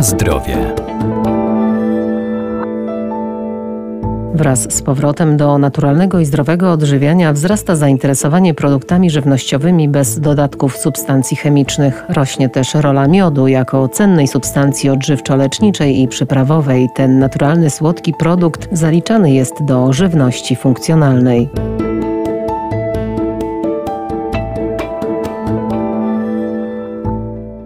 Zdrowie. Wraz z powrotem do naturalnego i zdrowego odżywiania wzrasta zainteresowanie produktami żywnościowymi bez dodatków substancji chemicznych. Rośnie też rola miodu jako cennej substancji odżywczo-leczniczej i przyprawowej. Ten naturalny słodki produkt zaliczany jest do żywności funkcjonalnej.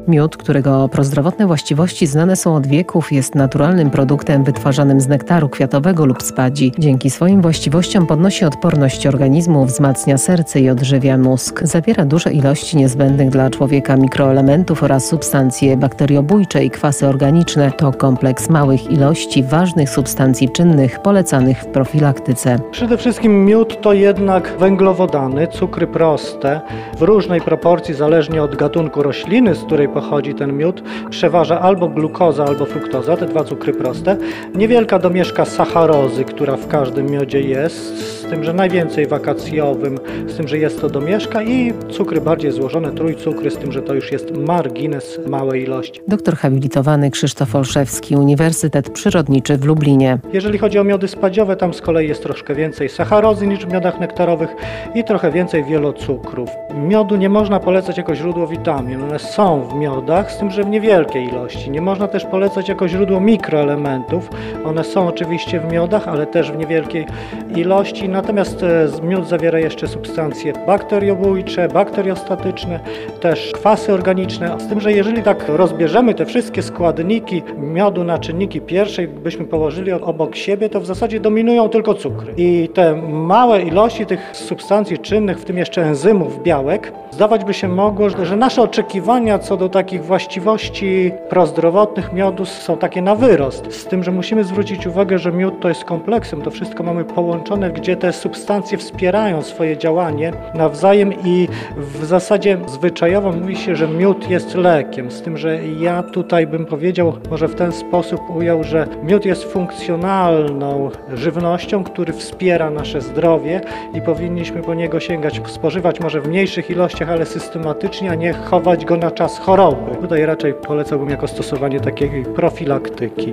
Miód, którego prozdrowotne właściwości znane są od wieków, jest naturalnym produktem wytwarzanym z nektaru kwiatowego lub spadzi. Dzięki swoim właściwościom podnosi odporność organizmu, wzmacnia serce i odżywia mózg. Zawiera duże ilości niezbędnych dla człowieka mikroelementów oraz substancje bakteriobójcze i kwasy organiczne. To kompleks małych ilości ważnych substancji czynnych polecanych w profilaktyce. Przede wszystkim miód to jednak węglowodany, cukry proste w różnej proporcji zależnie od gatunku rośliny, z której pochodzi ten miód, przeważa albo glukoza, albo fruktoza, te dwa cukry proste. Niewielka domieszka sacharozy, która w każdym miodzie jest, z tym, że najwięcej wakacjowym, z tym, że jest to domieszka i cukry bardziej złożone, trójcukry, z tym, że to już jest margines małej ilości. Doktor habilitowany Krzysztof Olszewski, Uniwersytet Przyrodniczy w Lublinie. Jeżeli chodzi o miody spadziowe, tam z kolei jest troszkę więcej sacharozy niż w miodach nektarowych i trochę więcej wielocukrów. Miodu nie można polecać jako źródło witamin, one są w miodach, z tym, że w niewielkiej ilości. Nie można też polecać jako źródło mikroelementów. One są oczywiście w miodach, ale też w niewielkiej ilości. Natomiast e, miód zawiera jeszcze substancje bakteriobójcze, bakteriostatyczne, też kwasy organiczne. Z tym, że jeżeli tak rozbierzemy te wszystkie składniki miodu na czynniki pierwszej, byśmy położyli obok siebie, to w zasadzie dominują tylko cukry. I te małe ilości tych substancji czynnych, w tym jeszcze enzymów, białek, zdawać by się mogło, że nasze oczekiwania co do takich właściwości prozdrowotnych miodu są takie na wyrost. Z tym, że musimy zwrócić uwagę, że miód to jest kompleksem, to wszystko mamy połączone, gdzie te substancje wspierają swoje działanie nawzajem i w zasadzie zwyczajowo mówi się, że miód jest lekiem. Z tym, że ja tutaj bym powiedział, może w ten sposób ujął, że miód jest funkcjonalną żywnością, który wspiera nasze zdrowie i powinniśmy po niego sięgać, spożywać może w mniejszych ilościach, ale systematycznie, a nie chować go na czas choroby. Tutaj raczej polecałbym jako stosowanie takiej profilaktyki.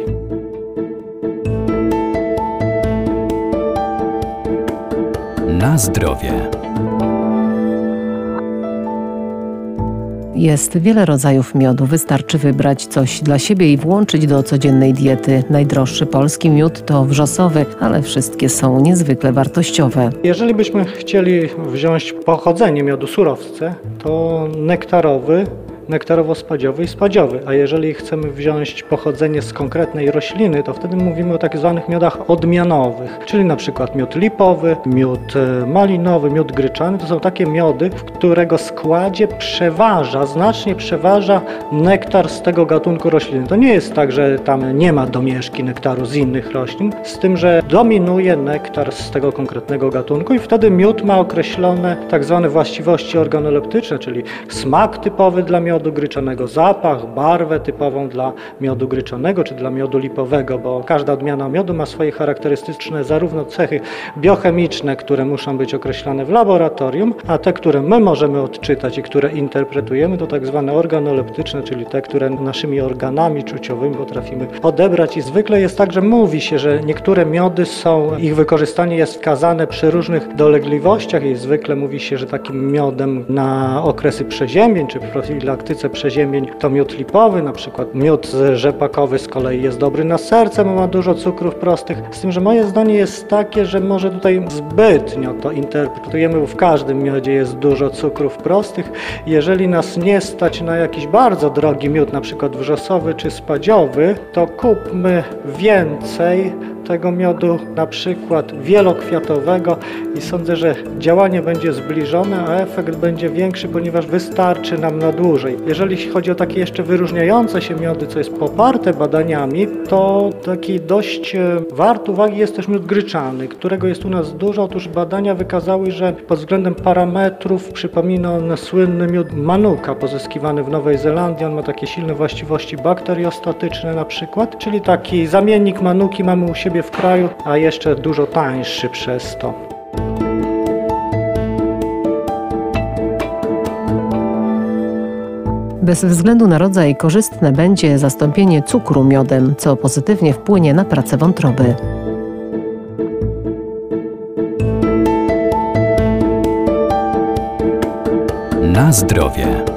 Na zdrowie. Jest wiele rodzajów miodu. Wystarczy wybrać coś dla siebie i włączyć do codziennej diety. Najdroższy polski miód to wrzosowy, ale wszystkie są niezwykle wartościowe. Jeżeli byśmy chcieli wziąć pochodzenie miodu surowce, to nektarowy nektarowo-spadziowy i spadziowy. A jeżeli chcemy wziąć pochodzenie z konkretnej rośliny, to wtedy mówimy o tak zwanych miodach odmianowych, czyli na przykład miód lipowy, miód e, malinowy, miód gryczany. To są takie miody, w którego składzie przeważa, znacznie przeważa nektar z tego gatunku rośliny. To nie jest tak, że tam nie ma domieszki nektaru z innych roślin, z tym, że dominuje nektar z tego konkretnego gatunku i wtedy miód ma określone tak zwane właściwości organoleptyczne, czyli smak typowy dla miodu, miodu gryczanego zapach, barwę typową dla miodu gryczanego czy dla miodu lipowego, bo każda odmiana miodu ma swoje charakterystyczne zarówno cechy biochemiczne, które muszą być określone w laboratorium, a te, które my możemy odczytać i które interpretujemy, to tak zwane organoleptyczne, czyli te, które naszymi organami czuciowymi potrafimy odebrać. I zwykle jest tak, że mówi się, że niektóre miody są, ich wykorzystanie jest wskazane przy różnych dolegliwościach i zwykle mówi się, że takim miodem na okresy przeziębień czy profilaktyki praktyce przeziębień to miód lipowy, na przykład miód rzepakowy z kolei jest dobry na serce, bo ma dużo cukrów prostych. Z tym, że moje zdanie jest takie, że może tutaj zbytnio to interpretujemy, bo w każdym miodzie jest dużo cukrów prostych. Jeżeli nas nie stać na jakiś bardzo drogi miód, na przykład wrzosowy czy spadziowy, to kupmy więcej tego miodu, na przykład wielokwiatowego i sądzę, że działanie będzie zbliżone, a efekt będzie większy, ponieważ wystarczy nam na dłużej. Jeżeli chodzi o takie jeszcze wyróżniające się miody, co jest poparte badaniami, to taki dość e, wart uwagi jest też miód gryczany, którego jest u nas dużo. Otóż badania wykazały, że pod względem parametrów przypomina on słynny miód manuka pozyskiwany w Nowej Zelandii. On ma takie silne właściwości bakteriostatyczne na przykład, czyli taki zamiennik manuki mamy u siebie w kraju, a jeszcze dużo tańszy przez to. Bez względu na rodzaj korzystne będzie zastąpienie cukru miodem, co pozytywnie wpłynie na pracę wątroby. Na zdrowie.